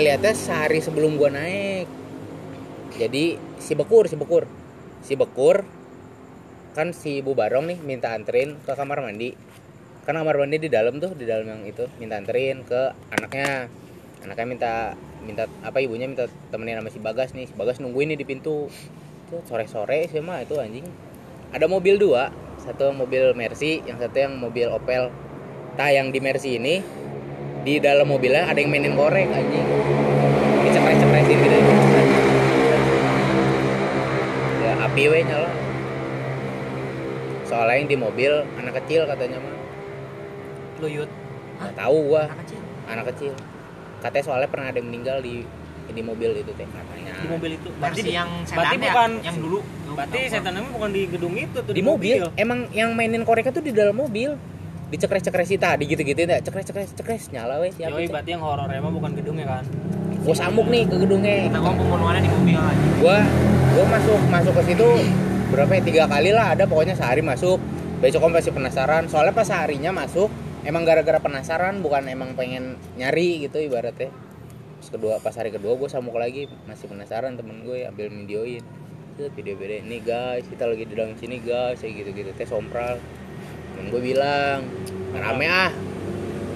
ngeliatnya sehari sebelum gua naik. Jadi si bekur si bekur. Si bekur kan si ibu barong nih minta anterin ke kamar mandi. Kan kamar mandi di dalam tuh di dalam yang itu minta anterin ke anaknya. Anaknya minta minta apa ibunya minta temenin sama si bagas nih. Si bagas nungguin nih di pintu. Sore sore sih mah itu anjing. Ada mobil dua. Satu mobil Mercy yang satu yang mobil Opel. Nah yang di Mercy ini di dalam mobilnya ada yang mainin korek anjing. Dicepres-cepresin gitu ya api we nyala. Soalnya yang di mobil anak kecil katanya mah. Luyut. nggak tahu gua. Anak kecil. anak kecil. Katanya soalnya pernah ada yang meninggal di di mobil itu teh katanya. Di mobil itu. Berarti Berarti yang berarti ya? bukan yang dulu. Berarti setannya bukan di gedung itu tuh di mobil. Emang yang mainin koreknya tuh di dalam mobil dicekres-cekresi tadi gitu-gitu. Enggak cekres-cekres cekres nyala weh siapa Yoi, berarti yang horor emang bukan gedungnya kan. gua samuk nih ke gedungnya. Kita ngomong pembunuhannya di mobil aja. gua gua masuk masuk ke situ berapa ya? Tiga kali lah ada pokoknya sehari masuk. Besok kan pasti penasaran. Soalnya pas seharinya masuk emang gara-gara penasaran bukan emang pengen nyari gitu ibaratnya. Pas kedua pas hari kedua gue samuk lagi masih penasaran temen gue ambil videoin. Video video nih guys kita lagi di dalam sini guys kayak gitu gitu teh sompral temen gue bilang rame ah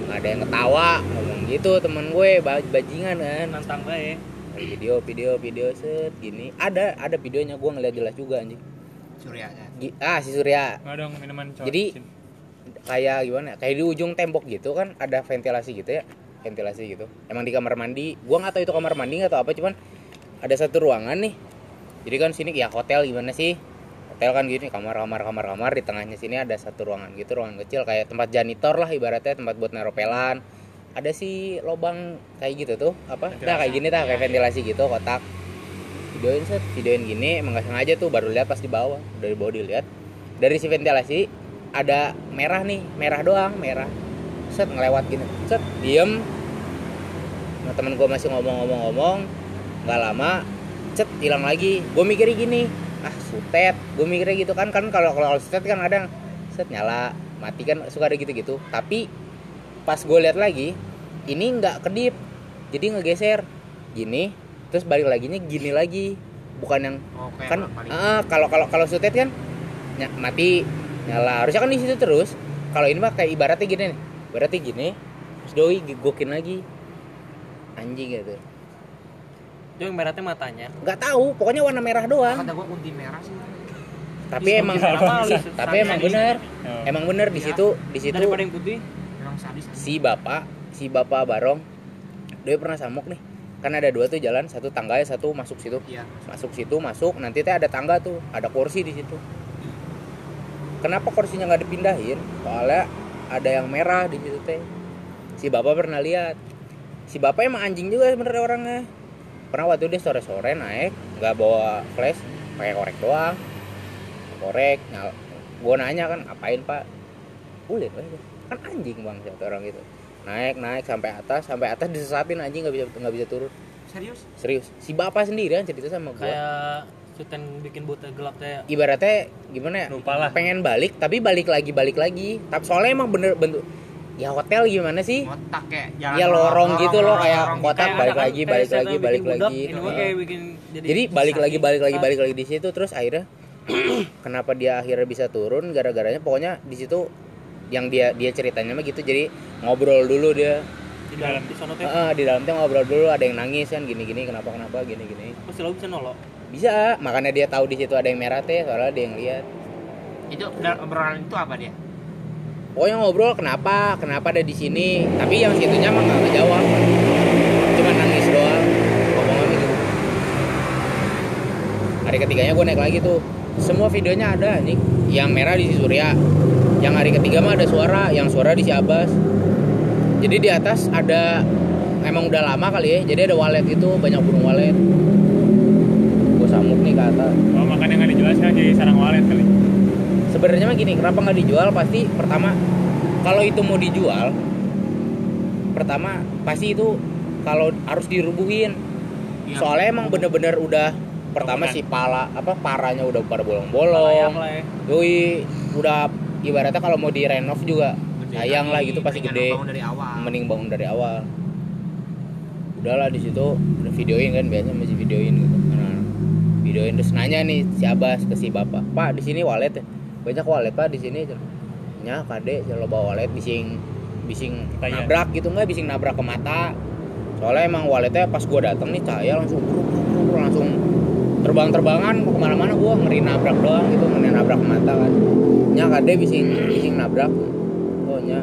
nggak ada yang ketawa ngomong gitu temen gue baj- bajingan kan. Nantang bae. Ada video video video set gini. Ada ada videonya gue ngeliat jelas juga anjing. Surya ya. Gi- ah si Surya. Nggak dong minuman cowok. Jadi, kayak gimana ya, kayak di ujung tembok gitu kan ada ventilasi gitu ya ventilasi gitu. Emang di kamar mandi gua nggak tahu itu kamar mandi nggak tahu apa cuman ada satu ruangan nih. Jadi kan sini ya hotel gimana sih hotel kan gini kamar kamar kamar kamar di tengahnya sini ada satu ruangan gitu ruangan kecil kayak tempat janitor lah ibaratnya tempat buat naruh pelan. Ada sih lobang kayak gitu tuh apa? Nah kayak gini tah kayak ventilasi gitu kotak. Videoin set videoin gini emang nggak sengaja tuh baru lihat pas di bawah dari bawah dilihat. Dari si ventilasi ada merah nih merah doang merah. Set ngelewat gini set diem. Nah temen gue masih ngomong-ngomong-ngomong nggak lama set hilang lagi. Gue mikirnya gini ah sutet gue mikirnya gitu kan kan kalau kalau sutet kan ada yang set nyala mati kan suka ada gitu-gitu. Tapi pas gue lihat lagi ini nggak kedip jadi ngegeser. Gini terus balik lagi gini lagi. Bukan yang Oh, kan ah, kalau kalau kalau sutet kan ny- mati nyala. Harusnya kan di situ terus. Kalau ini mah kayak ibaratnya gini nih berarti gini terus doi gokin lagi. Anjing gitu Itu yang merahnya matanya. nggak tahu pokoknya warna merah doang Kata gua kunti merah sih. tapi emang Apa, tapi emang bener Oh. emang bener di Iya. situ di situ Daripada yang putih. Memang sadis. si bapak si bapak barong dia pernah samuk nih kan ada dua tuh jalan satu tangga satu masuk situ Iya. masuk situ masuk nanti teh ada tangga tuh ada kursi di situ kenapa kursinya nggak dipindahin soalnya ada yang merah di situ teh si bapak pernah lihat si bapak emang anjing juga sebenarnya orangnya pernah waktu dia sore sore naik nggak bawa flash pakai korek doang. Korek nyal gua nanya kan apain pak? Boleh kan anjing bang satu orang gitu naik naik sampai atas sampai atas disesatin anjing nggak bisa nggak bisa turun. Serius? serius. Si bapak sendiri yang cerita sama gua. Kayak Sultan bikin buta gelap kayak ibaratnya gimana ya Lupa lah. pengen balik tapi balik lagi balik lagi. Tapi soalnya emang bener bentuk ya hotel gimana sih Ngotak kayak jalan ya lorong gitu loh kayak lorong kotak Kayak balik ada lagi balik lagi balik lagi Ini mah Heeh. kayak bikin jadi jadi balik lagi balik lagi balik lagi di situ terus akhirnya kenapa dia akhirnya bisa turun gara-garanya pokoknya di situ yang dia dia ceritanya mah gitu jadi ngobrol dulu dia di dalam di sono teh. Di dalam teh ngobrol dulu ada yang nangis kan gini-gini kenapa kenapa gini-gini Pasti lo bisa nolok. bisa makanya dia tahu di situ ada yang merah teh soalnya dia yang lihat Itu obrolan itu apa dia? Pokoknya ngobrol kenapa? Kenapa ada di sini? Tapi yang situnya mah nggak ngejawab. Cuma nangis doang ngomongnya gitu. Hari ketiganya gue naik lagi tuh. Semua videonya ada nih yang merah di si Surya. Yang hari ketiga mah ada suara yang suara di si Abbas. Jadi di atas ada emang udah lama kali ya jadi ada walet itu banyak burung walet gue samuk nih ke atas. Oh, makanya nggak dijelaskan jadi sarang walet kali. Sebenarnya mah gini kenapa nggak dijual pasti pertama kalau itu mau dijual pertama pasti itu kalau harus dirubuhin Iya. soalnya emang bener-bener udah pertama Bangunan. si pala apa paranya udah pada bolong-bolong ya. doi udah ibaratnya kalau mau direnov juga sayang lah gitu pasti gede bangun dari awal. mending bangun dari awal udahlah di situ udah videoin kan biasa masih videoin gitu anak-anak. videoin terus nanya nih si Abbas ke si bapak pak di sini walet ya banyak walet pak di sini. Nya kade kalau bawa walet bising bising Tanya. nabrak gitu. Nggak bising nabrak ke mata. Soalnya emang waletnya pas gua dateng nih cahaya langsung bruk, bruk, langsung terbang-terbangan. Mau ke mana-mana gua ngeri nabrak doang gitu ngeri nabrak ke mata kan. Nya kade bising bising nabrak. Oh nya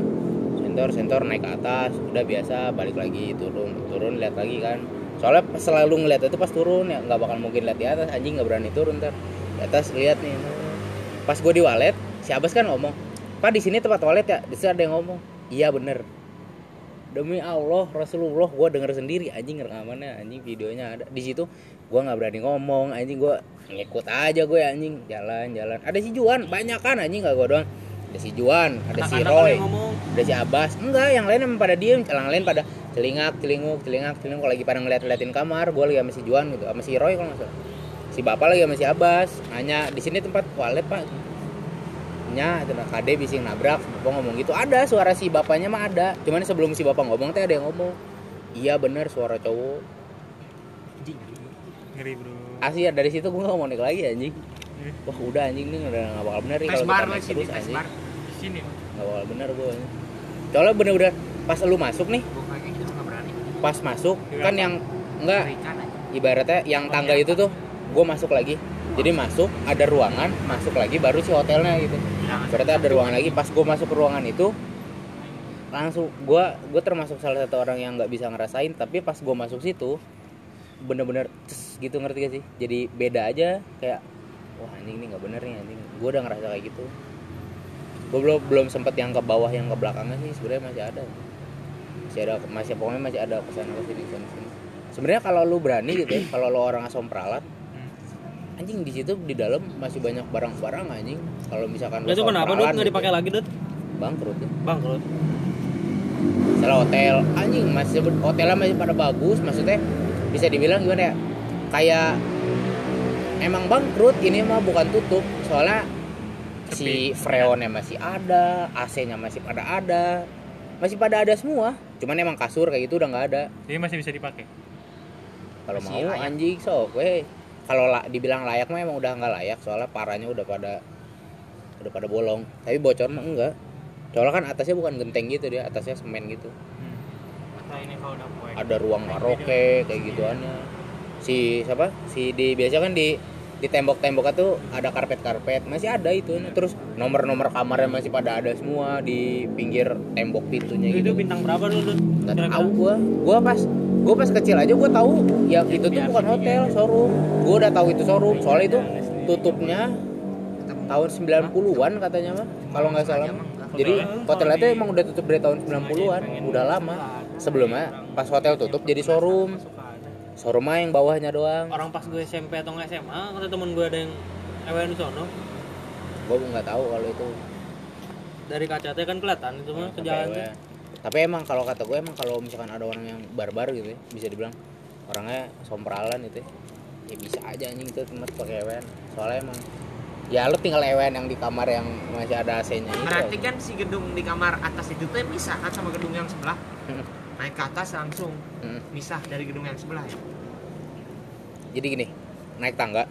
sentor sentor naik ke atas. Udah biasa balik lagi turun turun lihat lagi kan. Soalnya selalu ngeliat itu pas turun ya nggak bakal mungkin lihat di atas. Anjing nggak berani turun ntar. Di atas lihat nih pas gue di walet si Abbas kan ngomong pak di sini tempat walet ya? Di ada yang ngomong iya bener. Demi Allah Rasulullah gue denger sendiri anjing rekamannya anjing videonya ada. Di situ gue nggak berani ngomong anjing gue ngikut aja gue anjing. Jalan jalan ada si Juan banyak kan anjing gak gue doang. Ada si Juan ada si Roy ada si Abbas. Enggak yang lain emang pada diem yang lain pada celingak celinguk celingak celinguk. Kalau lagi pada ngeliat ngeliatin kamar gue lagi sama si Juan gitu sama si Roy kalau nggak salah si bapak lagi sama si Abbas. Nanya di sini tempat toilet pak? Nya nah, kade bising nabrak. Bapak ngomong gitu ada suara si bapaknya mah ada. Cuman sebelum si bapak ngomong teh ada yang ngomong. Iya bener suara cowok. Anjing. ngeri bro. Asli ya dari situ gue gak mau naik lagi anjing. Eh, wah udah anjing nih udah gak bakal bener kalau bar kita naik sini, terus anjing. sini gak bakal bener gue soalnya bener-bener pas lu masuk nih pas masuk Di kan yang enggak ibaratnya yang tangga itu tuh gue masuk lagi. Jadi masuk ada ruangan masuk lagi baru si hotelnya gitu. Berarti ada ruangan lagi. Pas gue masuk ke ruangan itu langsung gue gue termasuk salah satu orang yang nggak bisa ngerasain. Tapi pas gue masuk situ bener-bener gitu ngerti gak sih? Jadi beda aja kayak wah anjing ini nggak bener nih anjing. Gue udah ngerasa kayak gitu. Gue belum belum sempet yang ke bawah yang ke belakangnya sih sebenarnya masih ada. Masih ada masih pokoknya masih ada ke sana ke sini ke sana sini sebenarnya kalau lu berani gitu ya kalau lu orang asom peralat anjing di situ di dalam masih banyak barang-barang anjing. Kalau misalkan itu kenapa? dut peralat nggak gitu. dipakai lagi dut? Bangkrut ya. Bangkrut. Salah hotel. Anjing masih hotelnya masih pada bagus. Maksudnya bisa dibilang gimana ya? Kayak emang bangkrut ini mah bukan tutup. Soalnya si freonnya masih ada AC-nya masih pada ada. Masih pada ada semua. Cuman emang kasur kayak gitu udah nggak ada. Jadi masih bisa dipakai? Kalau mau anjing sok weh kalau la- dibilang layak mah emang udah nggak layak soalnya parahnya udah pada udah pada bolong. Tapi bocor mah enggak. Soalnya kan atasnya bukan genteng gitu dia atasnya semen gitu. Hmm. Atau ini kalau udah poin. ada ruang karaoke kayak gituannya. Si siapa? Si di biasa kan di di tembok-temboknya tuh ada karpet-karpet. Masih ada itu. Terus nomor-nomor kamarnya masih pada ada semua di pinggir tembok pintunya itu gitu. bintang berapa nggak Kira-kira? tahu gua. Gua pas gua pas kecil aja gua tahu yang itu tuh bukan hotel showroom. Gua udah tahu itu showroom soalnya itu tutupnya tahun 90-an katanya mah kalau nggak salah. Jadi hotelnya tuh emang udah tutup dari tahun 90-an udah lama. Sebelumnya pas hotel tutup jadi showroom. Showroom mah yang bawahnya doang. Orang pas gue SMP atau nggak SMA kata temen gue ada yang ewen sono. Gua nggak tahu kalau itu. Dari kaca teh kan kelihatan itu mah ke jalan. Tapi emang kalau kata gue emang kalau misalkan ada orang yang barbar gitu ya bisa dibilang orangnya sompralan itu ya, ya bisa aja anjing itu tempat pakai ewen soalnya emang ya lu tinggal ewen yang di kamar yang masih ada AC-nya itu Berarti kan si gedung di kamar atas itu tuh misah kan sama gedung yang sebelah. Naik ke atas langsung Hmm. misah dari gedung yang sebelah ya. jadi gini naik tangga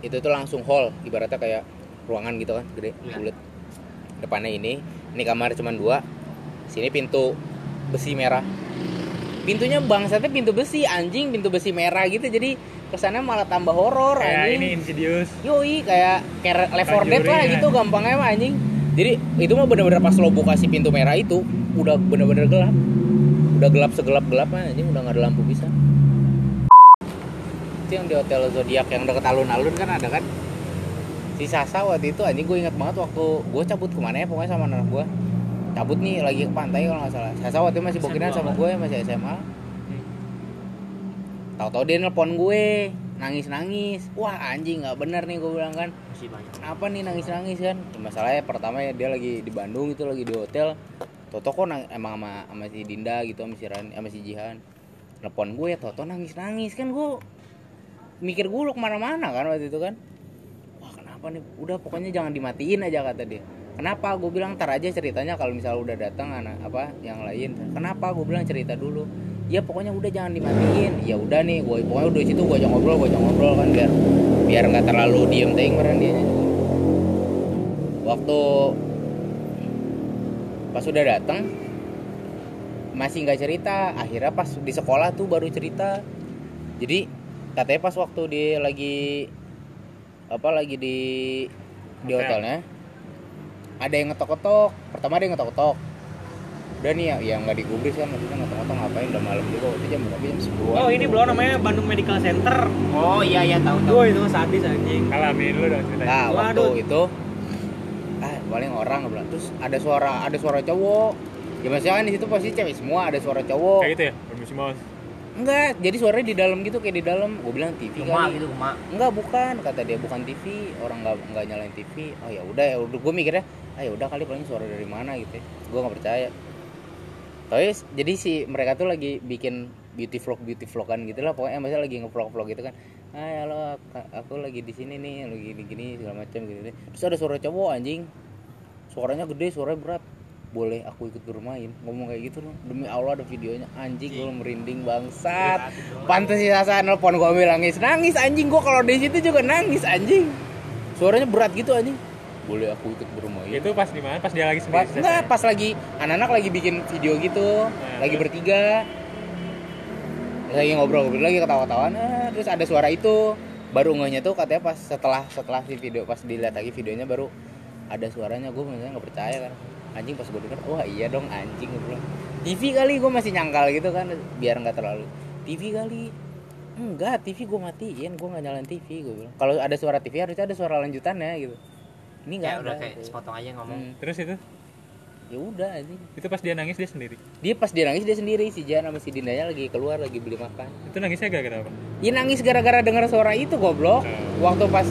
itu tuh langsung hall ibaratnya kayak ruangan gitu kan gede Iya. bulat depannya ini ini kamar cuma dua sini pintu besi merah. Pintunya bangsatnya pintu besi anjing pintu besi merah gitu. Jadi kesannya malah tambah horor kayak anjing. ini insidious. Yoi kayak kayak Left 4 Dead lah gitu gampangnya mah anjing. Jadi itu mah bener-bener pas lo buka si pintu merah itu udah bener-bener gelap. Udah gelap segelap gelapnya anjing. Udah nggak ada lampu bisa. Itu yang di hotel zodiak yang deket alun-alun kan ada kan? Si Sasa waktu itu anjing gue ingat banget waktu gue cabut ke mana ya pokoknya sama anak gue cabut nih lagi ke pantai kalau nggak salah. Sasa waktu itu masih bokinan sama gue masih SMA tahu-tahu dia nelpon gue nangis nangis wah anjing nggak bener nih gue bilang kan. Masih banyak. apa nih nangis nangis kan? Ya, masalahnya pertama ya dia lagi di Bandung itu lagi di hotel. Toto kok nang- emang sama sama si Dinda gitu sama si Ran sama si Jihan. Telepon gue ya Toto nangis nangis kan gue mikir gue lu ke mana-mana kan waktu itu kan. Wah kenapa nih? Udah pokoknya jangan dimatiin aja kata dia kenapa? Gue bilang ntar aja ceritanya kalau misalnya udah datang anak apa yang lain. Kenapa? Gue bilang cerita dulu. Ya pokoknya udah jangan dimatiin. Ya udah nih gua pokoknya udah situ gua ajak ngobrol gua ajak ngobrol kan biar biar nggak terlalu diem ting dia. Waktu pas udah datang masih nggak cerita. Akhirnya pas di sekolah tuh baru cerita. Jadi katanya pas waktu dia lagi apa lagi di di Hotel. hotelnya ada yang ngetok-ketok pertama ada yang ngetok-ketok udah nih ya yang nggak digubris kan maksudnya ngetok-ketok ngapain udah malam juga waktu jam berapa jam 10 Oh ini belum namanya Bandung Medical Center. Oh iya iya tahu tahu. Gue itu sadis anjing. Alamin lu dong ceritanya. nah waktu Waduh. itu ah paling orang bilang terus ada suara ada suara cowok ya maksudnya kan di situ pasti cewek semua ada suara cowok Kayak gitu ya? Permisi mas. enggak jadi suaranya di dalam gitu kayak di dalam gue bilang TV Cuma kali gitu cuma. enggak bukan kata dia bukan TV orang nggak nggak nyalain TV oh ya udah ya udah gue mikirnya ah ya udah kali paling suara dari mana gitu gue nggak percaya. Tapi jadi si mereka tuh lagi bikin beauty vlog beauty vlogan gitu lah pokoknya maksudnya lagi ngevlog vlog gitu kan. Ah halo Kak, aku lagi di sini nih lagi gini gini segala macam gitu deh. Terus ada suara cowok anjing. Suaranya gede suaranya berat. Boleh aku ikut bermain ngomong kayak gitu loh demi Allah ada videonya. Anjing gue merinding bangsat. Pantas sih sasa nelpon gue ambil nangis. Nangis anjing gue kalau di situ juga nangis anjing. Suaranya berat gitu anjing. Boleh aku ikut bermain Itu pas di mana? Pas dia lagi sendiri. enggak pas lagi anak-anak lagi bikin video gitu. Lagi terus? bertiga. Lagi ngobrol-ngobrol lagi ketawa-tawaan ah, terus ada suara itu. Baru ngehnya tuh katanya pas setelah setelah si video pas dilihat lagi videonya baru ada suaranya. Gue misalnya nggak percaya kan. Anjing pas gue denger wah iya dong anjing gue bilang. TV kali? Gue masih nyangkal gitu kan biar nggak terlalu. TV kali? Enggak TV gue matiin gue nggak nyalain TV gue bilang. Kalau ada suara TV harusnya ada suara lanjutannya gitu ini nggak Ya udah kayak gitu. sepotong aja ngomong. Hmm, Terus itu? ya udah anjing Itu pas dia nangis dia sendiri. dia pas dia nangis dia sendiri si Jan sama si Dindanya lagi keluar lagi beli makan Itu nangisnya gara-gara apa? dia nangis gara-gara dengar suara itu goblok Oh. waktu pas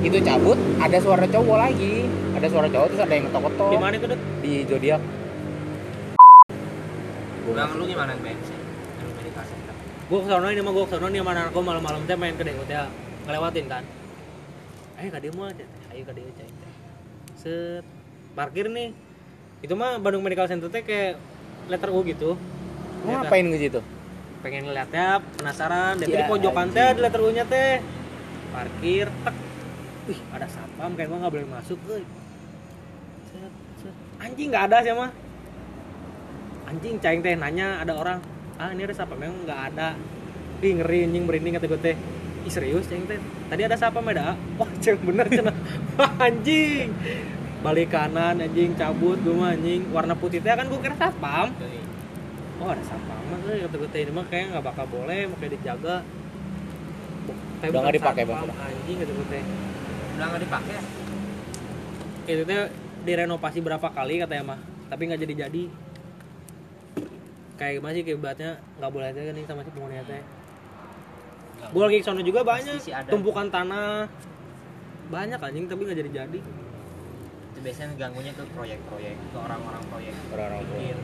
itu cabut ada suara cowok lagi ada suara cowok terus ada yang ketok-ketok Di mana itu deh? di zodiak Bang lu gimana Medical Center. Gue ke sana ini mah gue ke sana nih sama anak gue malam-malam teh main ke DO teh ngelewatin kan. Eh dia mah ayo ka dia cai teh. Set. Parkir nih. Itu mah Bandung Medical Center teh kayak letter U gitu. Ya, ngapain ke situ? Pengen ngeliatnya penasaran. Dari Ya, pojokan teh di letter U nya teh. Parkir tek. Wih ada satpam kayak gua nggak boleh masuk euy. Set, set. anjing nggak ada sih mah. Anjing caing teh nanya ada orang ah ini ada satpam? Memang nggak ada. Ih ngeri anjing merinding kata gue teh. Ih serius caing teh tadi ada satpam ada wah ceng bener cenah Wah, anjing. Balik kanan anjing cabut gue mah anjing. Warna putih teh kan gue kira satpam. Oh ada satpam mah euy kata gue teh ini mah kayak nggak bakal boleh makanya dijaga. Kayak Udah nggak dipakai, Bang? anjing kata gue teh Udah nggak dipakai? Itu teh direnovasi berapa kali katanya mah. Tapi nggak jadi jadi kayak gimana sih kibatnya nggak boleh teh nih sama si penghuninya teh gue lagi ke sana juga banyak. Tumpukan tanah. Banyak anjing tapi nggak jadi jadi Itu biasanya ganggunya ke proyek-proyek, ke orang-orang proyek. orang-orang. Bikin.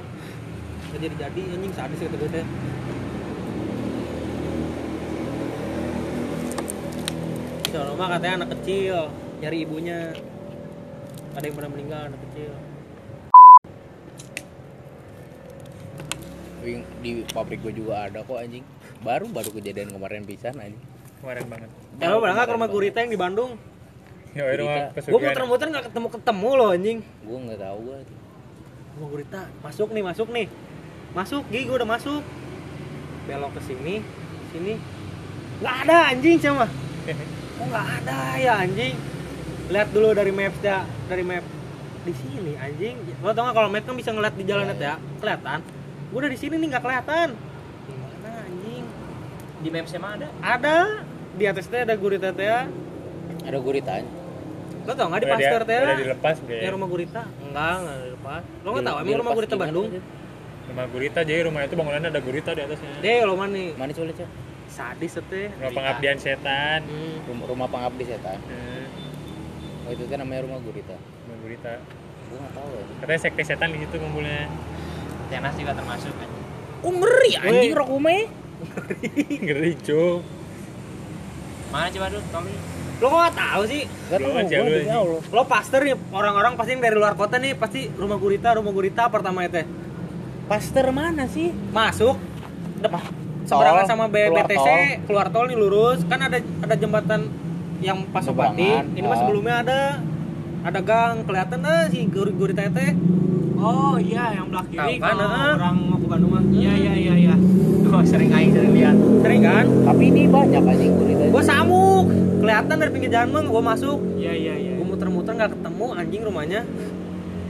nggak jadi jadi anjing sadis kata gue teh. Soalnya mah katanya anak kecil nyari ibunya. Ada yang pernah meninggal anak kecil. Di pabrik gue juga ada kok anjing baru baru kejadian kemarin pisan anjing Kemarin banget. Eh, lo pernah nggak ke rumah gurita yang di Bandung? Ya, rumah. Gue muter-muter nggak ketemu ketemu loh anjing. gue nggak tahu gue Rumah gurita, masuk nih, masuk nih, masuk, gigi gue udah masuk. Belok ke sini, sini, nggak ada anjing sama. Kok nggak ada ya anjing? Lihat dulu dari maps ya, dari map di sini anjing. Lo tau nggak kalau map kan bisa ngeliat di jalan Iya, ya, kelihatan. Gue udah di sini nih nggak kelihatan. Di Maps emang ada? Ada di atasnya ada gurita teh. ada guritanya Lo tau nggak di Pasteur teh? Udah dilepas Ya dia. rumah gurita? Enggak, enggak dilepas. Lo nggak tahu emang rumah gurita Bandung? Rumah gurita jadi rumah itu bangunannya ada gurita di atasnya. Deh, lo mana nih? mana coba cok Sadis teh. Rumah pengabdian setan. Hmm. rumah, rumah pengabdi setan Eh, oh itu kan namanya rumah gurita Rumah gurita. gue nggak tahu ya Katanya sekte setan di situ kumpulnya. Tenas juga termasuk kan. kok ngeri anjing Woi. rok ume Ngeri, Cuk. Mana coba dulu, Tommy? Lo kok nggak tahu sih? Gak Lu tahu aja, lu Lo pastor nih, orang-orang pasti yang dari luar kota nih pasti rumah gurita, rumah gurita pertama itu. Pastor mana sih? Masuk, depan seberangan sama B- keluar tol. keluar tol nih lurus kan ada ada jembatan yang pas Seberangan, Opati ini mah ah. sebelumnya ada ada gang kelihatan eh si guri guri tete Oh iya yang belah kiri Tahu kan, kalau ah. orang mau ke Bandung mah. Iya iya iya iya. Oh sering aing sering lihat. sering kan Tapi ini banyak anjing gurita. gue samuk kelihatan dari pinggir jalan mah gue masuk Iya iya iya. gue muter-muter nggak ketemu anjing rumahnya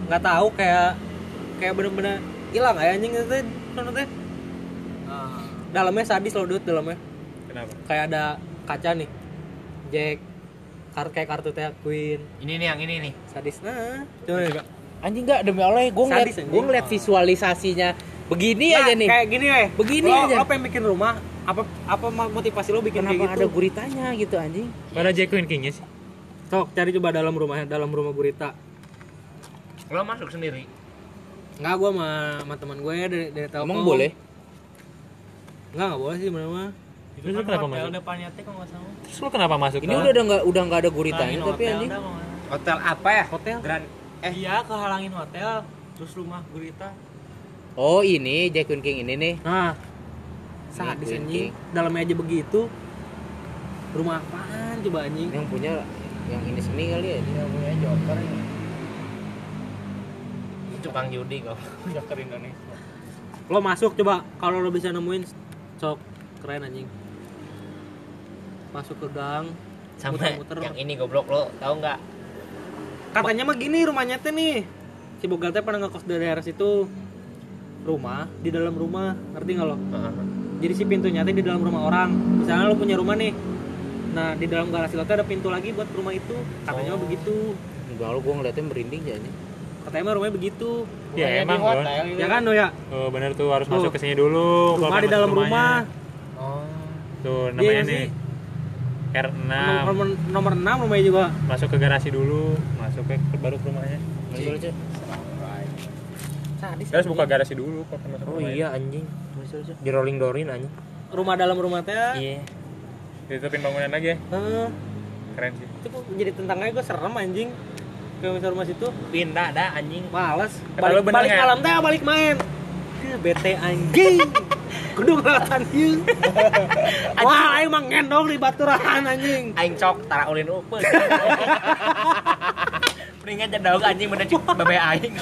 nggak tahu kayak kayak bener-bener hilang ya anjing itu teh Ah. dalamnya sadis loh Dut, dalamnya Kenapa? kayak ada kaca nih Jack kar kayak kartu teh Queen Ini nih yang ini nih. sadis nah coba Anjing enggak demi Allah gue ngeliat gue ngeliat visualisasinya begini Nah, aja nih. kayak gini weh Begini lo, aja. lo pengen bikin rumah apa apa motivasi lo bikin Kenapa kayak gitu ada guritanya gitu anjing? Mana Jack Queen King-nya sih? sok cari coba dalam rumahnya dalam rumah gurita Lo masuk sendiri. Enggak, gua sama, sama teman gue ya dari, dari Telkom. Emang boleh? Enggak, enggak boleh sih bener mah. Terus lu kenapa masuk? depannya teh kalau nggak salah. Terus lu kenapa masuk? Ini udah udah nggak udah nggak ada guritanya tapi anjing. Hotel apa ya? Hotel. Grand eh iya kehalangin hotel terus rumah gurita. Oh ini Jack Queen King ini nih. Nah, anjing. King. Dalamnya aja begitu. Rumah apaan coba anjing? Yang punya yang ini seni kali ya. Dia punya joker ini. Tukang judi kok. Joker Indonesia. Lo masuk coba kalau lo bisa nemuin sok keren anjing. Masuk ke gang, Sama Muter-muter. yang ini goblok lo tahu nggak? Katanya mah gini rumahnya teh nih. Si Bogal teh pernah ngekos dari daerah situ. Rumah di dalam rumah, ngerti nggak lo? Jadi si pintunya teh di dalam rumah orang. Misalnya lo punya rumah nih. Nah, di dalam garasi lo teh ada pintu lagi buat rumah itu. Katanya mah Oh. begitu. Enggak lo gue ngeliatnya merinding ya anjing. Katanya mah rumahnya begitu. Ya emang hotel gitu. Ya kan lo ya? Oh bener tuh harus Tuh. masuk ke sini dulu. kalau Rumah di dalam rumah. Oh. Tuh Iya namanya nggak nih. sih? R6 Nomor, nomor 6 rumahnya juga. masuk ke garasi dulu, masuk ke baru ke rumahnya. Masuk aja. Sadis. Terus buka garasi dulu kalau pengen masuk Oh iya anjing. Masuk aja. Di rolling doorin anjing. Rumah dalam rumah teh. Iya. Ditutupin bangunan lagi ya. Eh, Keren sih. itu kok jadi tentang aja gue serem anjing. Ke misal rumah situ. Pindah dah anjing. Males. Balik, balik malam teh balik main. Ke bete anjing. Kudu ngelatan ieu. Wah, aing mah ngendong di baturan anjing. Aing cok tara ulin upeuh. Mendingan jadau anjing bener cuk bebe aing.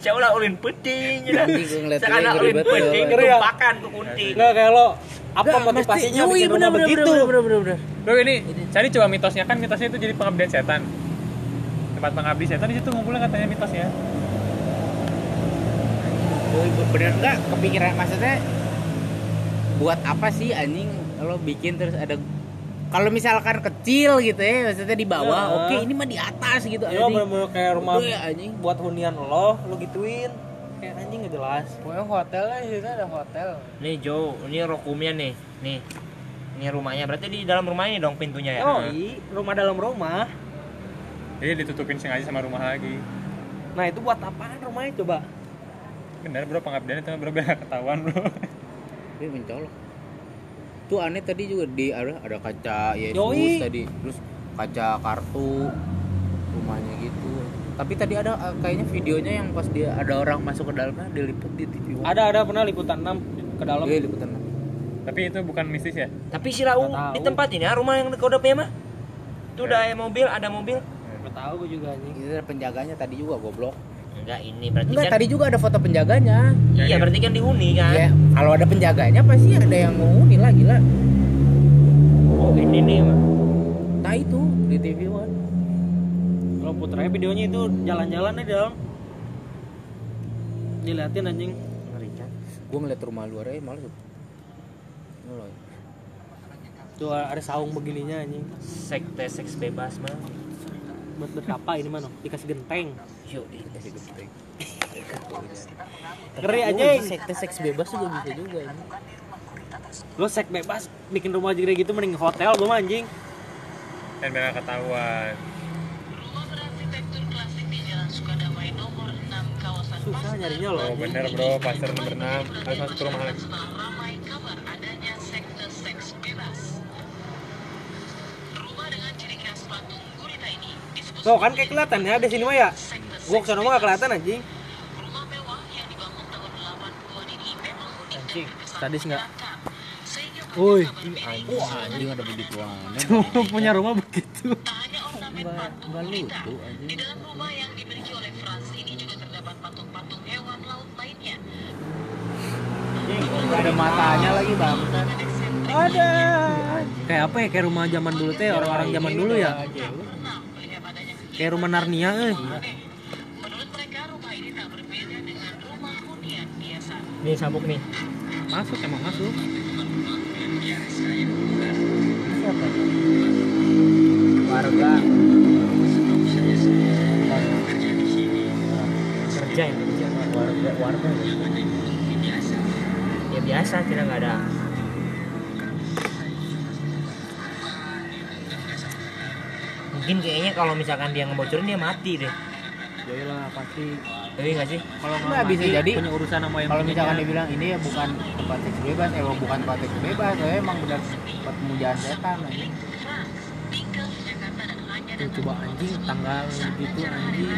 Saya ulah ulin penting. Ngeliat Sekarang ulin penting ya? tumpakan ku kunting. Enggak kayak lo apa Nggak, motivasinya mesti- bikin rumah begitu? Bener, bener, bener, bener. Ini cari coba mitosnya kan mitosnya itu jadi pengabdian setan. Tempat pengabdi setan di situ ngumpulnya katanya mitosnya. Gue bener enggak kepikiran maksudnya buat apa sih anjing kalau bikin terus ada kalau misalkan kecil gitu ya maksudnya di bawah Ya. oke ini mah di atas gitu Iya, anjing bener-bener kayak rumah Udah ya, anjing buat hunian lo, lo gituin. Kayak anjing gak jelas. Pokoknya hotelnya di situ ada hotel. Nih Jo, ini rokumnya nih. Nih. Ini rumahnya. Berarti di dalam rumah ini dong pintunya ya. Oh, iya, rumah dalam rumah. Jadi ditutupin sengaja sama rumah lagi. Nah, itu buat apaan rumahnya coba? Bener bro pengabdian itu bro biar nggak ketahuan bro. Dia mencolok tuh aneh tadi juga di ada ada kaca Yesus Yoi. tadi terus kaca kartu rumahnya gitu tapi tadi ada eh, kayaknya videonya yang pas dia ada orang masuk ke dalamnya diliput di TV One. Ada ada pernah liputan 6 ke dalam. Iya, liputan Tapi itu bukan mistis ya? Tapi si Rau Nggak di tempat ini ah, rumah yang kau punya mah. Itu udah ada mobil, ada mobil. Gak tahu gue juga anjing. itu ada penjaganya tadi juga goblok Enggak ini berarti enggak kan. tadi juga ada foto penjaganya Iya, berarti kan dihuni kan. ya kalau ada penjaganya pasti ada yang lagi lah Oh, ini nih mah. nah itu di TV One Lo putranya videonya itu jalan-jalan di dalam. Diliatin anjing. ngerikan gue ngeliat rumah luar aja Ngeloy. Tuh ada saung begininya anjing. Sekte seks bebas mah. Buat berapa ini mana? Dikasih genteng. Yuk, Kasih genteng. Ngeri anjing. sekte seks bebas juga bisa juga ini. Lo sek bebas bikin rumah juga gitu mending hotel gue mah anjing. Dan nggak ketahuan. Rumah berarsitektur klasik di Jalan Sukadamai nomor 6 kawasan Susah nyarinya lo. Oh bener bro, pasar nomor 6 harus masuk ke rumah lagi. setelah ramai kabar adanya sekte seks bebas. Rumah dengan ciri khas patung gurita ini disebut Tuh kan kayak kelihatan ya di sini mah ya. Gua ke sana mah gak kelihatan anjing. Rumah mewah yang dibangun tahun 80-an ini memang unik dan anjing sadis nggak sehingga woi Wah, anjing ada begituan. cuma punya rumah begitu Enggak lucu anjing. di dalam rumah yang dimiliki oleh Frans ini juga terdapat patung-patung hewan laut lainnya. Ada matanya lagi, Bang. ada kayak apa ya kayak rumah zaman dulu teh orang-orang zaman dulu ya kayak rumah Narnia eh. Menurut mereka rumah ini tak berbeda dengan rumah hunian biasa. Nih sabuk nih. masuk emang masuk. Warga. Kerja yang kerja. Warga warga. Ya biasa. Kita nggak ada mungkin kayaknya kalau misalkan dia ngebocorin dia mati deh. Yalah pasti. Tapi nggak sih? Kalau Nggak, nggak bisa jadi. punya urusan sama yang Kalau misalkan dia. bilang ini ya bukan tempat seks bebas, emang bukan tempat seks bebas, saya emang benar tempat pemujaan setan hanya Tuh, coba anjing tanggal gitu anjing.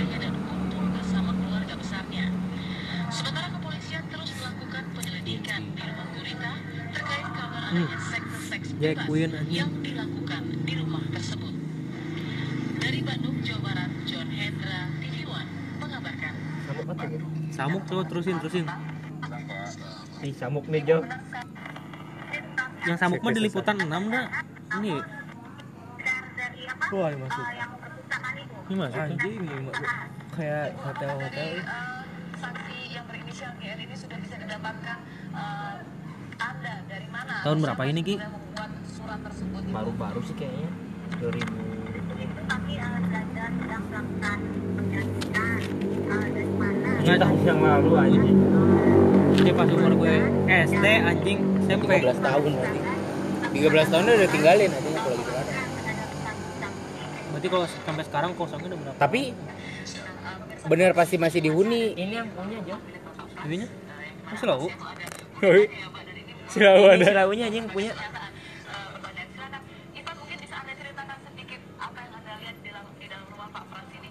Sementara kepolisian terus melakukan penyelidikan di rumah Gurita terkait kabar Hmm. seks bebas yang dilakukan di rumah tersebut. Dari Bandung, Jawa Barat, John Hendra, TV One mengabarkan. samuk apa gitu samuk coba terusin terusin. Si samuk nih Jo. Yang samuk mah di liputan 6 dah ini. Wah ini masuk. Ini masuk anjing ini masuk. Kayak hotel-hotel. Saksi yang berinisial GR ini sudah bisa didapatkan eh, Anda dari mana? Tahun berapa ini, Ki? Sudah membuat surat tersebut itu? baru-baru sih kayaknya. 2000 Nggak tahu. tahun yang lalu aja ini pas umur gue SD anjing SMP 13 tahun berarti. 13 tahun udah tinggalin artinya kalau gitu kan. berarti kalau sampai sekarang kosongnya udah berapa Tapi bener pasti masih dihuni. ini yang punya Jo Ininya masih lau Selalu ini ada. si launya aja yang punya Silakan, Ivan mungkin bisa Anda ceritakan sedikit apa yang Anda lihat di dalam, di dalam rumah Pak Frans ini?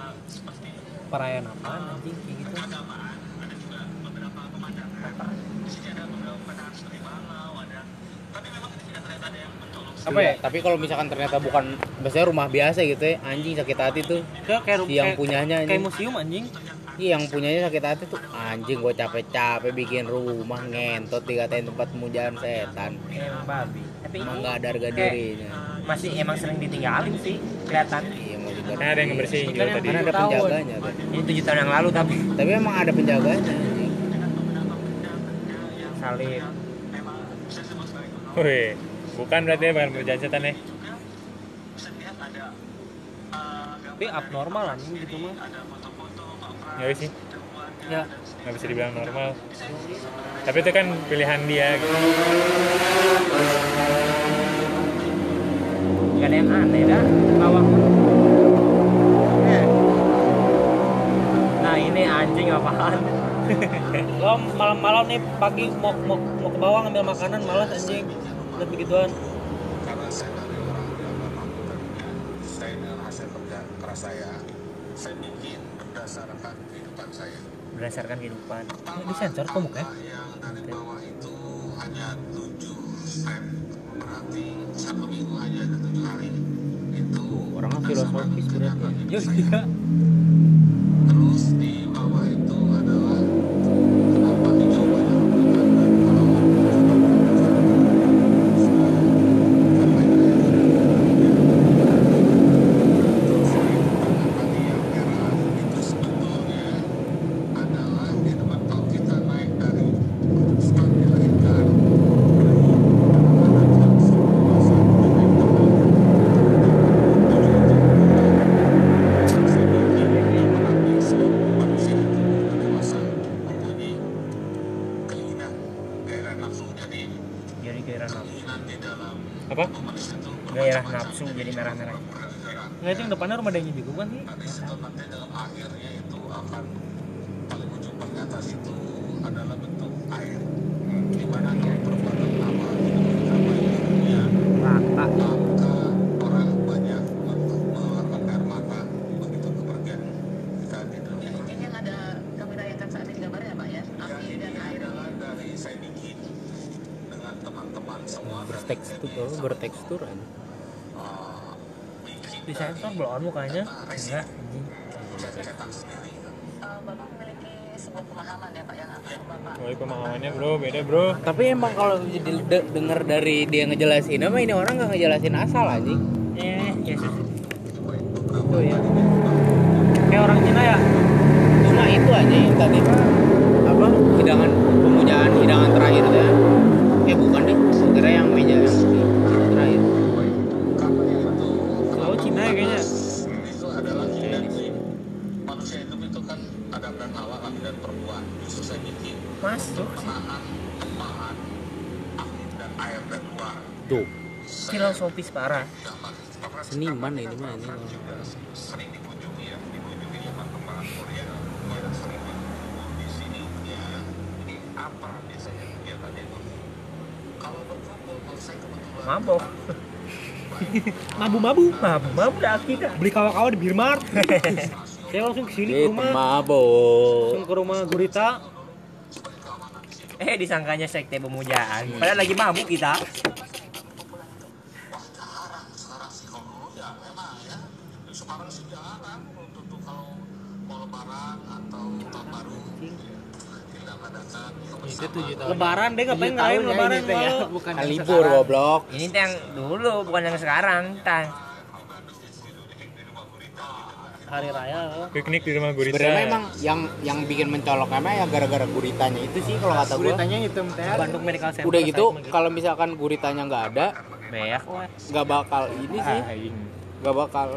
perayaan apaan anjing kayak gitu apa ya Tapi kalau misalkan ternyata bukan biasanya rumah biasa gitu ya, anjing sakit hati tuh. kayak kayak, Si yang kayak- punyanya kayak anjing. museum anjing Iya, yang punyanya sakit hati tuh anjing gue capek-capek bikin rumah ngentot dikatain tempat pemujaan setan. emang babi tapi Emang ini nggak ada harga dirinya. masih emang sering ditinggalin sih kelihatan Iya Kan ada yang ngebersihin juga yang tadi. Kan ada penjaganya ini tujuh tahun yang lalu tapi Tapi emang ada penjaganya salib Wih, bukan berarti ya bukan pemujaan setan ya. tapi abnormal anjing gitu mah Ya sih, ya nggak bisa dibilang normal. Tapi itu kan pilihan dia gitu. gak ada yang aneh dah bawah anjing apaan? Lo malam-malam nih pagi mau mau mau ke bawah ngambil makanan malas anjing. Lihat begituan karena saya dari orang yang memang saya dengan hasil kerja keras saya saya bikin berdasarkan kehidupan saya. Berdasarkan kehidupan. Ini disensor kok mukanya? yang dari bawah itu hanya tujuh step. Berarti satu minggu hanya ada tujuh hari. Itu Orangnya filosofis berarti. ya. Di sensor belum mukanya Bapak memiliki sebuah pemahaman ya Pak yang Bapak pemahamannya bro, beda bro. tapi emang kalau jadi de- denger dari dia ngejelasin apa ini orang nggak ngejelasin asal anjing? Eh Yesus itu ya. Kayak orang Cina ya. Cuma itu aja yang tadi apa hidangan kegiatannya itu kalau berkumpul kalau saya kebetulan mabok. Mabu-mabu. Mabuk mabuk dah. Kita beli kawa-kawa di Birmart saya langsung ke sini ke eh rumah. mabok. Langsung ke rumah Gurita eh disangkanya sekte pemujaan. Padahal lagi mabuk kita. Ya ya lebaran deh ngapain tahun ya lebaran ini teh ya, bukan Kan yang libur goblok. Ini yang dulu bukan yang sekarang tang hari raya loh. Piknik di rumah gurita. sebenarnya emang yang yang bikin mencolok emang ya gara-gara guritanya itu sih kalau kata gue Guritanya hitam teh. Bandung Medical Center udah gitu saya kalau misalkan guritanya nggak ada beak nggak bakal ini sih. Ah, aing. nggak bakal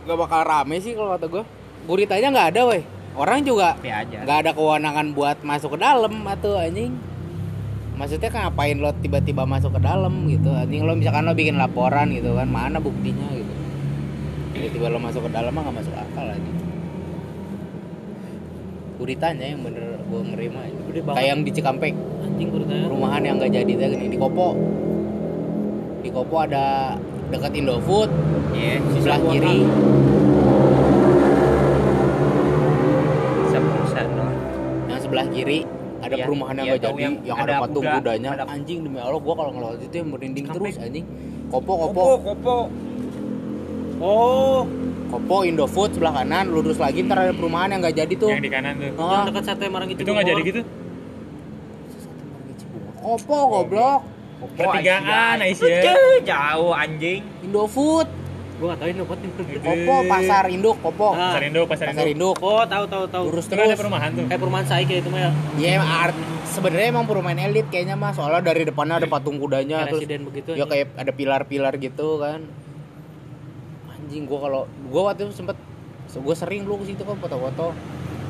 nggak bakal rame sih kalau kata gue guritanya nggak ada weh. Orang juga aja nggak ada kewenangan buat masuk ke dalam atau anjing. Maksudnya kan ngapain lo tiba-tiba masuk ke dalam gitu? Anjing lo misalkan lo bikin laporan gitu kan mana buktinya gitu tiba-tiba lo masuk ke dalam mah nggak masuk akal anjing guritanya yang bener gue ngerima kayak yang di Cikampek. Anjing Guritanya perumahan yang nggak jadi teh di Kopo. Di Kopo ada dekat Indofood. Iya, sebelah kiri. Yang sebelah kiri ada Iya, perumahan yang iya, tahu jadi yang yang, ada ada patung kuda, kudanya ada- anjing demi Allah gua kalau ngelewat itu yang merinding Cikampek. terus anjing. Kopo Kopo. Kopo, kopo. Oh. Kopo Indofood sebelah kanan lurus lagi ntar ada perumahan yang nggak jadi tuh. Yang di kanan tuh. Ah, yang dekat sate marang itu Itu nggak jadi gitu? Kopo goblok. Pertigaan Aisyah. Jauh, jauh anjing. Indofood gua nggak tahu ini apa nih Kopo pasar induk Kopo. Ah. Pasar Indo, Pasar pasar Indo. induk. Oh tahu tahu tahu. Lurus kan ada terus. perumahan tuh. kayak perumahan saya kayak itu mah ya ya emang art sebenarnya emang perumahan elit kayaknya mah soalnya dari depannya ada patung kudanya kayak terus residen begitu ya kayak ada pilar-pilar gitu kan anjing gua kalau gua waktu itu sempet gua sering lu ke situ kan foto-foto.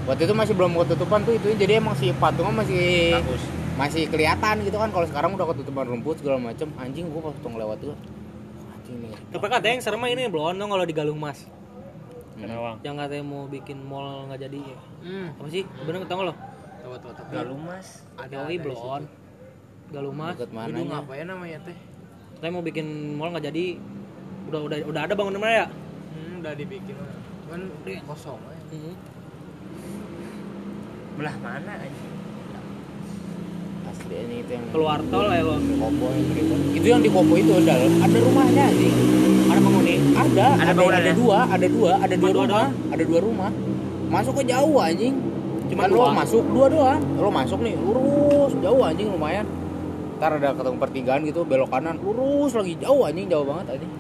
Waktu itu masih belum ketutupan tuh itu jadi emang si patungnya masih Bagus. masih kelihatan gitu kan kalau sekarang udah ketutupan rumput segala macem. Anjing gua pas waktu ngelewat tuh anjing nih. Tapi katanya yang serem ini belum dong kalau di Galung Mas Karawang. yang katanya mau bikin mall nggak jadi ya? Hmm. apa sih? Bener nggak lo? Tahu tahu tahu. Gak lumas. ada Yoi belum Galung Mas deket Itu apa ya namanya teh? katanya mau bikin mall nggak jadi udah udah udah ada bangunan mana ya Hmm, udah dibikin. Cuman udah kosong aja. Hmm. Belah mana anjing? asli ini itu yang keluar tol ya lo Kopo banget. itu yang di Kopo itu ada ada rumahnya anjing. Ada penghuni ada Ada ada, ada dua ada dua ada dua dua rumah. ada dua rumah. Masuk ke jauh anjing. Cuma Kan lo dua? masuk dua doang. Lo masuk nih lurus. Jauh anjing lumayan. Ntar ada ketemu pertigaan gitu belok kanan. Lurus lagi. Jauh anjing jauh banget anjing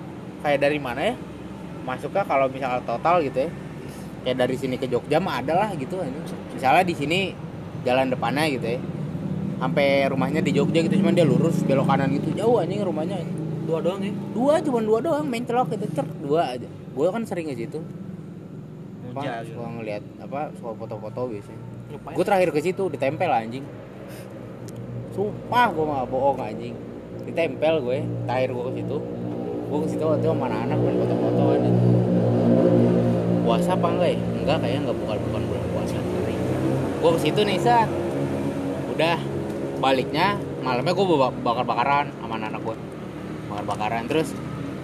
kayak dari mana ya? Masuknya kalau misalnya total gitu ya. Kayak dari sini ke Jogja mah ada lah gitu. Misalnya di sini jalan depannya gitu ya. Sampai rumahnya di Jogja gitu cuman dia lurus belok kanan gitu. Jauh anjing rumahnya. Anjing. dua doang ya? Dua cuman dua doang main celok gitu cer dua aja. Gue kan sering ke situ. Apa suka ngeliat apa suka foto-foto biasanya gue terakhir ke situ ditempel anjing. Sumpah gue mah bohong anjing. Ditempel gue terakhir gue ke situ gue ke situ waktu itu sama anak-anak main foto-foto ada puasa apa enggak ya? Enggak kayaknya enggak bukan bukan bulan puasa. Gue ke situ nih sa udah baliknya malamnya gue bakar bakaran sama anak-anak gue bakar bakaran terus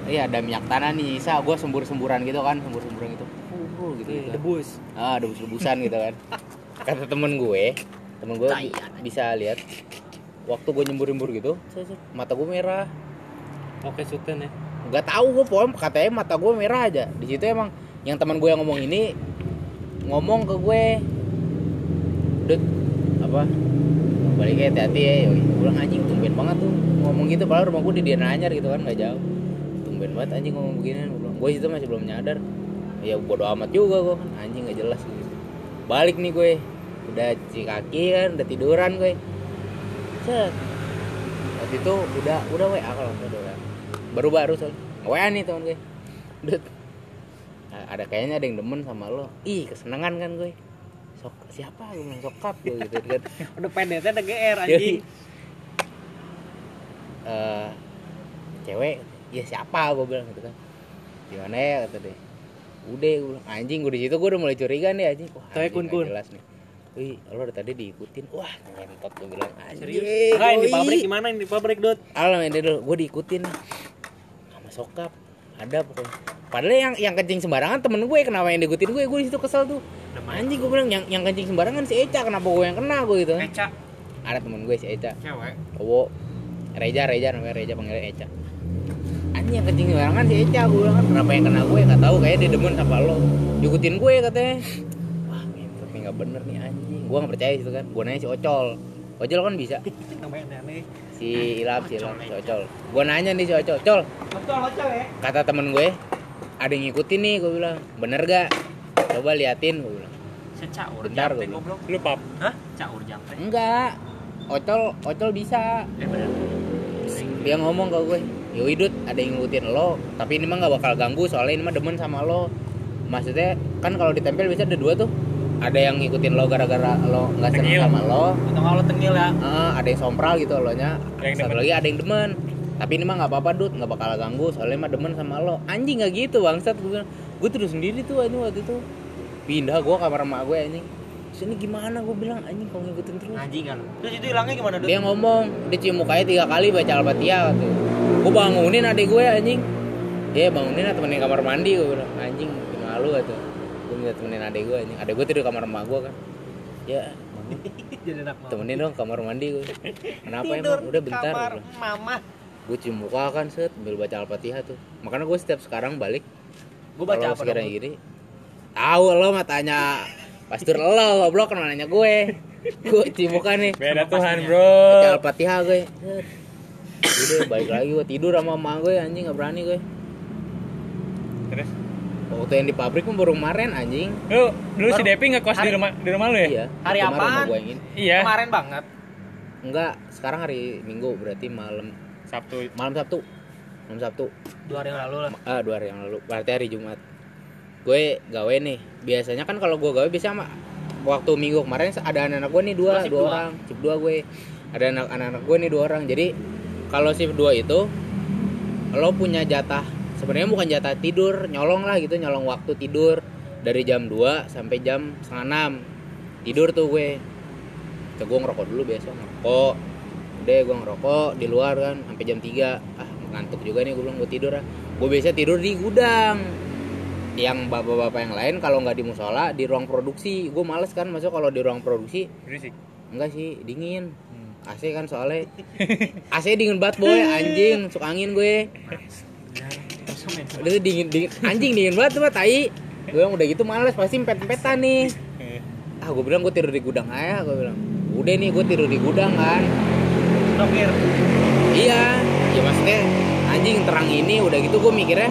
iya ada minyak tanah nih sa. Gue sembur semburan gitu kan sembur semburan gitu. Uh, gitu, gitu. debus. Ah debus debusan gitu kan. Kata temen gue temen gue bi- bisa lihat waktu gue nyembur nyembur gitu mata gue merah. Oke suten ya nggak tahu gue pokoknya katanya mata gue merah aja. Di situ emang yang teman gue yang ngomong ini ngomong ke gue. Dut apa? Baliknya hati-hati ya bilang anjing tumben banget tuh ngomong gitu. Padahal rumah gue di Dian Anyar gitu kan nggak jauh. Tumben banget anjing ngomong begini gue situ masih belum nyadar. Ya bodo amat juga gue kan. Anjing nggak jelas gitu. Balik nih gue. Udah cuci kaki kan udah tiduran gue. Set. Waktu itu udah udah wa kalau udah udah baru baru soalnya wa nih teman gue. Dut. Nah, ada kayaknya ada yang demen sama lo. Ih kesenangan kan gue. Sok siapa gue bilang sokap gue gitu kan? Udah pendetnya ada GR anjing. eh cewek ya siapa gue bilang gitu kan. Gimana ya kata dia. Udah gue bilang anjing gue di situ gue udah mulai curiga nih anjing. Wah Kayak anjing, kun-kun. nggak jelas nih. Wih, lo dari tadi diikutin. Wah, ngentot gue bilang anjing. serius? Yoi." pabrik gimana yang di pabrik dot. Alam ini dulu, gue diikutin sokap. Ada pokoknya. Padahal yang yang kencing sembarangan temen gue kenapa yang diikutin gue? Gue di situ kesel tuh. Anjing gue bilang yang yang kencing sembarangan si Eca kenapa gue yang kena? Gue gitu. Eca. Ada temen gue si Eca. cewek. Cowok. Reja Reja namanya Reja panggilnya Eca. Anjing yang kencing sembarangan si Eca gue bilang kan kenapa yang kena gue? Nggak tahu kayak dia demen sama lo. Diikutin gue katanya. Wah nih nggak bener nih anjing. Gue nggak percaya gitu kan. Gue nanya si Ocol. Ocol kan bisa. Namanya aneh si Ilap si Ilap si Ocol. Gue nanya nih si Ocol Col betul betul ya? kata temen gue ada yang ngikutin nih gue bilang. Bener gak? Coba liatin gue bilang. Secaur Bentar, gua goblok. Lu pap. hah? Caur jampe enggak. Ocol Ocol bisa. Eh bener. Dia ngomong ke gue yoi dud ada yang ngikutin lo tapi ini mah nggak bakal ganggu soalnya ini mah demen sama lo. Maksudnya kan kalau ditempel bisa ada dua tuh ada yang ngikutin lo gara-gara lo nggak seneng sama lo. Atau kalau tengil ya? Eh, ada yang sompral gitu lo nya. Satu lagi ada yang demen. Tapi ini mah nggak apa-apa dud nggak bakal ganggu. Soalnya mah demen sama lo. Anjing nggak gitu bangsat. Gue gue terus sendiri tuh anjing waktu itu. Pindah gue kamar emak gue anjing. Terus ini gimana? Gue bilang anjing kau ngikutin terus. Ngaji kan terus itu hilangnya gimana dot dia ngomong dia cium mukanya tiga kali baca al-fatihah gitu gue bangunin adik gue anjing. Dia bangunin temenin kamar mandi gue bilang anjing malu gitu minta temenin adik gue anjing. Adik gue tidur di kamar emak gue kan. Ya. Temenin dong kamar mandi gue kenapa emang? Udah bentar kamar gue bilang. mama. Gue cium muka kan set. Sambil baca al-fatihah tuh. Makanya gue setiap sekarang balik. Gue baca apa sekiranya dong gini tahu lo mah tanya pastur lo goblok kenapa nanya gue. Gue cium muka nih. Beda Tuhan, baca Bro. al-fatihah gue. Udah balik lagi gue tidur sama emak gue anjing. Nggak berani gue waktu yang di pabrik pun baru kemarin anjing. Lu dulu si Baru- Depi ngekos di hari- rumah di rumah lu ya? iya. Hari kemarin apaan? sama gue yang ini. Iya. kemarin banget. Enggak sekarang hari minggu berarti malam. Sabtu. malam sabtu. Malam sabtu. Dua hari yang lalu lah. Ah dua hari yang lalu. Berarti hari jumat. Gue gawe nih. Biasanya kan kalau gue gawe biasa sama waktu minggu kemarin ada anak-anak gue nih dua Oh, dua dua. orang. Shift dua gue. Ada anak anak gue nih dua orang. Jadi kalau shift dua itu lo punya jatah sebenarnya bukan jatah tidur nyolong lah gitu nyolong waktu tidur. Dari jam 2 sampai jam setengah 6 tidur tuh gue. Tuh, gue ngerokok dulu biasa ngerokok. Udah gue ngerokok di luar kan sampai jam 3 ah ngantuk juga nih gue bilang gue tidur ah. Gue biasa tidur di gudang. Yang bapak-bapak yang lain kalau nggak di musola di ruang produksi. Gue males kan masuk kalau di ruang produksi. Berisik. enggak sih dingin. AC kan soalnya. AC dingin banget boy. Anjing masuk angin gue udah dingin, dingin. Anjing dingin banget tuh mah tai. Gue bilang udah gitu males pasti empet-empetan nih. Ah gue bilang gue tidur di gudang aja gue bilang. Udah nih gue tidur di gudang kan. Dokir. iya. Ya maksudnya anjing terang ini udah gitu gue mikirnya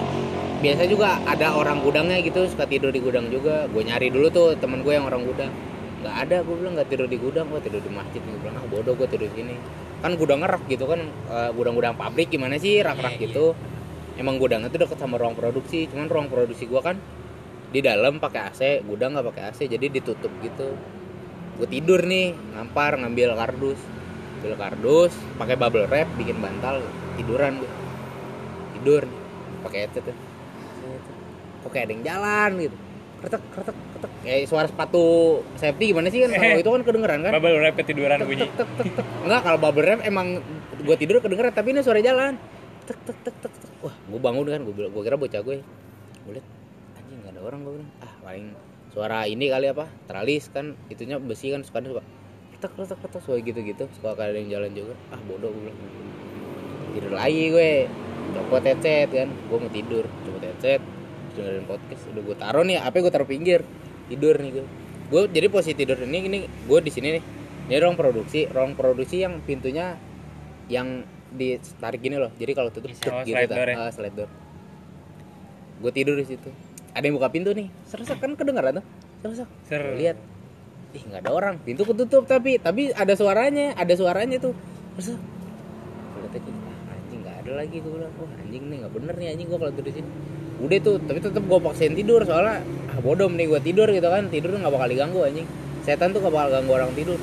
biasa juga ada orang gudangnya gitu suka tidur di gudang juga. Gue nyari dulu tuh temen gue yang orang gudang. Nggak ada gue bilang nggak tidur di gudang gue tidur di masjid. Gue bilang ah bodoh gue tidur di sini. Kan gudang rak gitu kan eh, gudang-gudang pabrik gimana sih rak-rak gitu emang gudangnya tuh deket sama ruang produksi cuman ruang produksi gue kan di dalam pakai AC gudang nggak pakai AC jadi ditutup gitu. Gue tidur nih ngampar ngambil kardus. Ambil kardus pakai bubble wrap bikin bantal tiduran gue tidur nih. pakai headset tuh. Kok kayak ada yang jalan gitu. Kretek kretek kretek kayak suara sepatu safety gimana sih kan? Kalau itu kan kedengeran kan? bubble wrap ketiduran tek, bunyi. tek, tek, tek, tek. enggak kalau bubble wrap emang gue tidur kedengeran tapi ini suara jalan. Tek tek tek, tek. Wah gue bangun kan gue gue kira bocah gue gue liat anjing nggak ada orang gue bilang. Ah paling suara ini kali apa teralis kan itunya besi kan suka suka tek tek tek suara gitu gitu suka ada yang jalan juga. Ah bodoh gue bilang. Tidur lagi gue. Copot headset kan gue mau tidur. Copot headset dengerin podcast. Udah gue taruh nih apa gue taruh pinggir. Tidur nih gue gue jadi posisi tidur ini ini gue di sini nih. Ini ruang produksi ruang produksi yang pintunya yang ditarik gini loh. Jadi kalau tutup Oh, tuk gitu slide tak. door ya? Ah, slide door. Gue tidur di situ. Ada yang buka pintu nih. Seresak kan kedengaran tuh? Seresak Ser. Lihat. Ih nggak ada orang. Pintu ketutup tapi tapi ada suaranya ada suaranya tuh. Seresak Gua liat aja, ah, anjing nggak ada lagi. Gue bilang wah anjing nih nggak bener nih anjing gue kalau tidur di sini. Udah tuh tapi tetap gue paksain tidur soalnya ah bodoh nih gue tidur gitu kan. Tidur nggak bakal diganggu anjing. Setan tuh gak bakal ganggu orang tidur.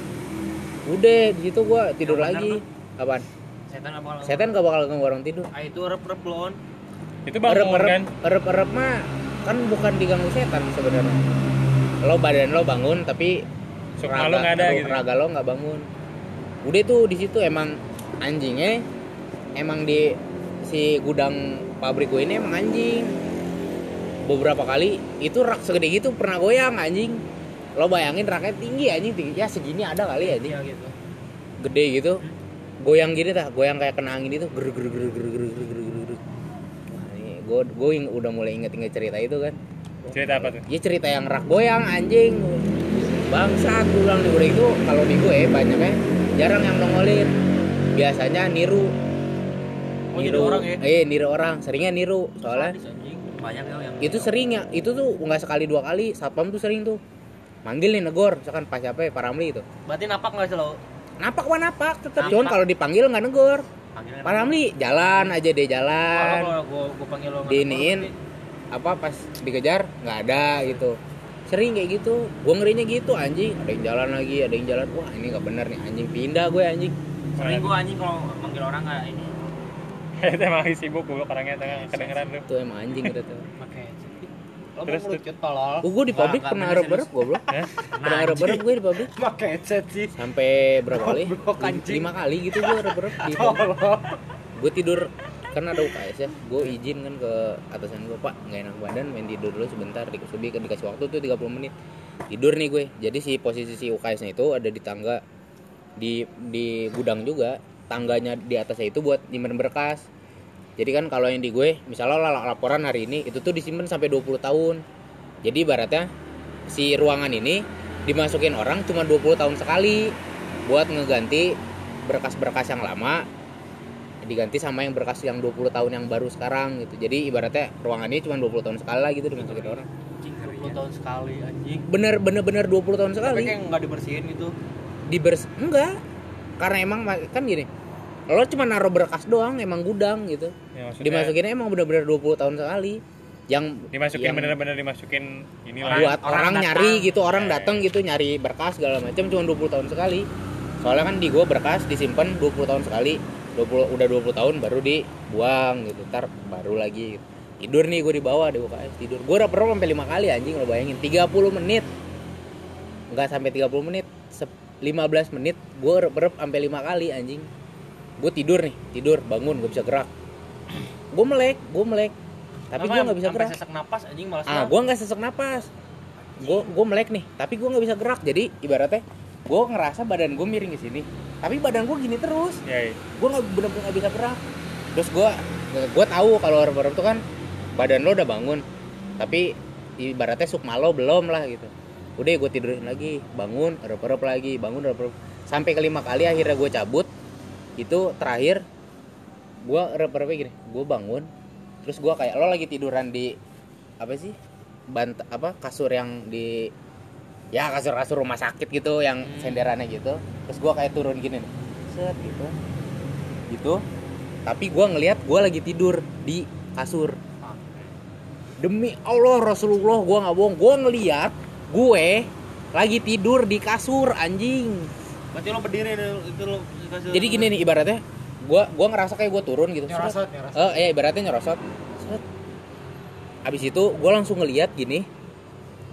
Udah di situ gue tidur Yang lagi. apaan Setan apa kalau setan gak bakal ganggu orang tidur. Ah itu rep-rep lon. itu bangun erep kan? erep erep mah kan bukan diganggu setan sebenarnya. Lo badan lo bangun tapi Sukma lo nggak ada gitu. raga lo nggak bangun. Udah tuh di situ emang anjingnya emang di si gudang pabrik gue ini emang anjing. Beberapa kali itu rak segede gitu pernah goyang anjing. Lo bayangin raknya tinggi anjing. Tinggi ya segini ada kali ya anjing. Iya gitu. gede gitu goyang gini tah goyang kayak kena angin itu ger ger ger ger ger ger ger ger Wah, ini gue gue udah mulai inget-inget cerita itu kan. Cerita apa tuh? Ya cerita yang rak goyang anjing. Bangsat gue bilang di udah itu kalau di gue banyaknya jarang yang nongolin. Biasanya niru. Oh, jadi orang ya? eh niru orang seringnya niru soalnya. Banyak ya yang itu sering ya itu tuh nggak sekali dua kali satpam tuh sering tuh. Manggil nih negor misalkan pas siapa ya Pak Ramli itu. Berarti napak enggak sih lo? Napak mah napak? Tetap cuman kalau dipanggil nggak negor. Panggilan Pak Ramli jalan aja deh jalan. Kalau gua gua panggil lo nggak diiniin napak, apa pas dikejar nggak ada gitu. Sering kayak gitu. Gua ngerinya gitu anjing. Ada yang jalan lagi ada yang jalan. Wah ini nggak bener nih. Anjing pindah gue anjing. Sering gua anjing kalau manggil orang enggak ini. itu emang lagi sibuk gue orangnya tengah kedengeran tuh itu emang anjing udah tuh Lo Terus mau ngelucut tolol. oh, gue di pabrik pernah harap-harap goblok. Hah? pernah harap-harap gue di pabrik Pakai headset sih. sampai berapa kali? lima kali gitu gue harap-harap di pabrik gue tidur kan ada UKS ya. Gue izin kan ke atasan gue pak nggak enak badan main tidur dulu sebentar di lebih dikasih waktu tuh 30 menit. Tidur nih gue. Jadi si posisi si UKS nya itu ada di tangga di di gudang juga. Tangganya di atasnya itu buat nyimpen berkas jadi kan kalau yang di gue misalnya lo laporan hari ini itu tuh disimpan sampai 20 tahun. Jadi ibaratnya si ruangan ini dimasukin orang cuma 20 tahun sekali buat ngeganti berkas-berkas yang lama diganti sama yang berkas yang 20 tahun yang baru sekarang gitu. Jadi ibaratnya ruangan ini cuma 20 tahun sekali lah gitu dimasukin orang. Anjing 20 tahun sekali anjing. bener bener bener 20 tahun Tapi sekali kayak nggak dibersihin gitu. dibers enggak. Karena emang ma- kan gini lo cuma naruh berkas doang emang gudang gitu ya, maksudnya? Dimasukin emang bener-bener 20 tahun sekali. Yang dimasukin yang bener-bener dimasukin inilah. Buat Orang orang, datang. nyari gitu orang Ya, datang gitu nyari berkas segala macam cuma 20 tahun sekali. Soalnya kan di gua berkas disimpan 20 tahun sekali. 20 udah 20 tahun baru dibuang gitu ntar baru lagi. Gitu. tidur nih gue di bawah di UKS tidur. Gue udah pernah sampai lima kali anjing lo bayangin 30 menit. Nggak sampai 30 menit Sep- 15 menit gue rep sampai lima kali anjing. Gue tidur nih tidur bangun gue bisa gerak gue melek gue melek. Tapi gue nggak bisa gerak. sesak napas anjing malas ah gue nggak sesek napas. Gue gue melek nih tapi gue nggak bisa gerak. Jadi ibaratnya gue ngerasa badan gue miring ke sini. Tapi badan gue gini terus. Ya, ya. gue nggak bener-bener nggak bisa gerak. Terus gue gue tahu kalau orang-orang tuh kan badan lo udah bangun. Tapi ibaratnya sukma lo belum lah gitu. Udah gue tidurin lagi. Bangun erep-erep lagi. Bangun erep-erep sampai kelima kali akhirnya gue cabut. Itu terakhir gue erep-erepnya gini gue bangun terus gue kayak lo lagi tiduran di apa sih bant apa kasur yang di ya kasur kasur rumah sakit gitu yang senderannya gitu. Terus gue kayak turun gini nih set gitu. Gitu. Tapi gue ngelihat gue lagi tidur di kasur. Demi Allah Rasulullah gue nggak bohong. Gue ngeliat gue lagi tidur di kasur anjing. Berarti lo berdiri itu lo kasih. jadi gini nih ibaratnya gue gua ngerasa kayak gue turun gitu Nyerosot, nyerosot. eh iya ibaratnya nyerosot Set. abis itu gue langsung ngeliat gini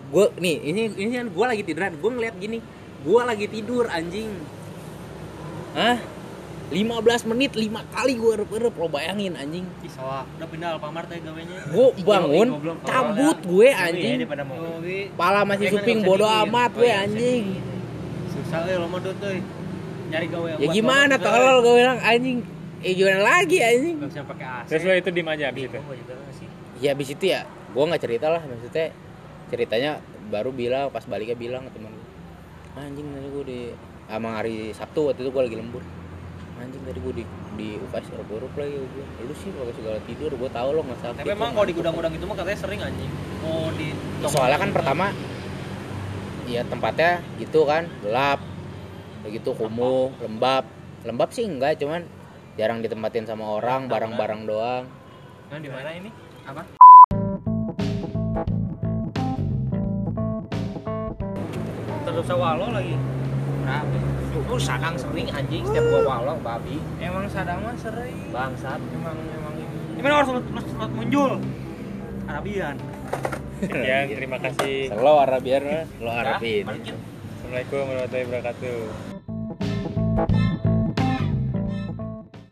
gue nih ini ini kan gue lagi tiduran gue ngeliat gini gue lagi tidur anjing Hah? 15 menit 5 kali gue erep-erep lo bayangin anjing Ih, sawah. Udah pindah Alfamart ya gawenya. gue bangun cabut gue Iya, anjing. Yogi. pala masih suping bodo amat Oh, gue iya, anjing Susah ya lo mau tuh. Nyari gawe ya gimana tolol gue bilang anjing. Eh gimana lagi anjing. Gak bisa pakai AC. terus lo itu diem aja abis itu? Bingung gua juga sih. ya abis itu ya gue nggak cerita lah. Maksudnya ceritanya baru bilang pas baliknya bilang ke temen anjing tadi gue di emang hari Sabtu waktu itu gue lagi lembur. Anjing tadi gue di di UKS erup lagi gue lu sih pakai segala tidur gue tahu lo nggak sakit Tapi emang kalau di gudang-gudang itu mah katanya sering anjing. Mau di soalnya kan pertama ya tempatnya gitu kan gelap udah gitu kumuh lembab lembab sih enggak cuman jarang ditempatin sama orang barang-barang doang Nah, di mana ini? apa? Terus walo lagi. Berapa? Lu sadang sering anjing setiap gua walo babi. Emang sadang mah sering. Bangsat. Emang emang Gimana harus slot slot muncul? Arabian. ya terima kasih Selo Arabian lo Arabin assalamualaikum warahmatullahi wabarakatuh Thank you.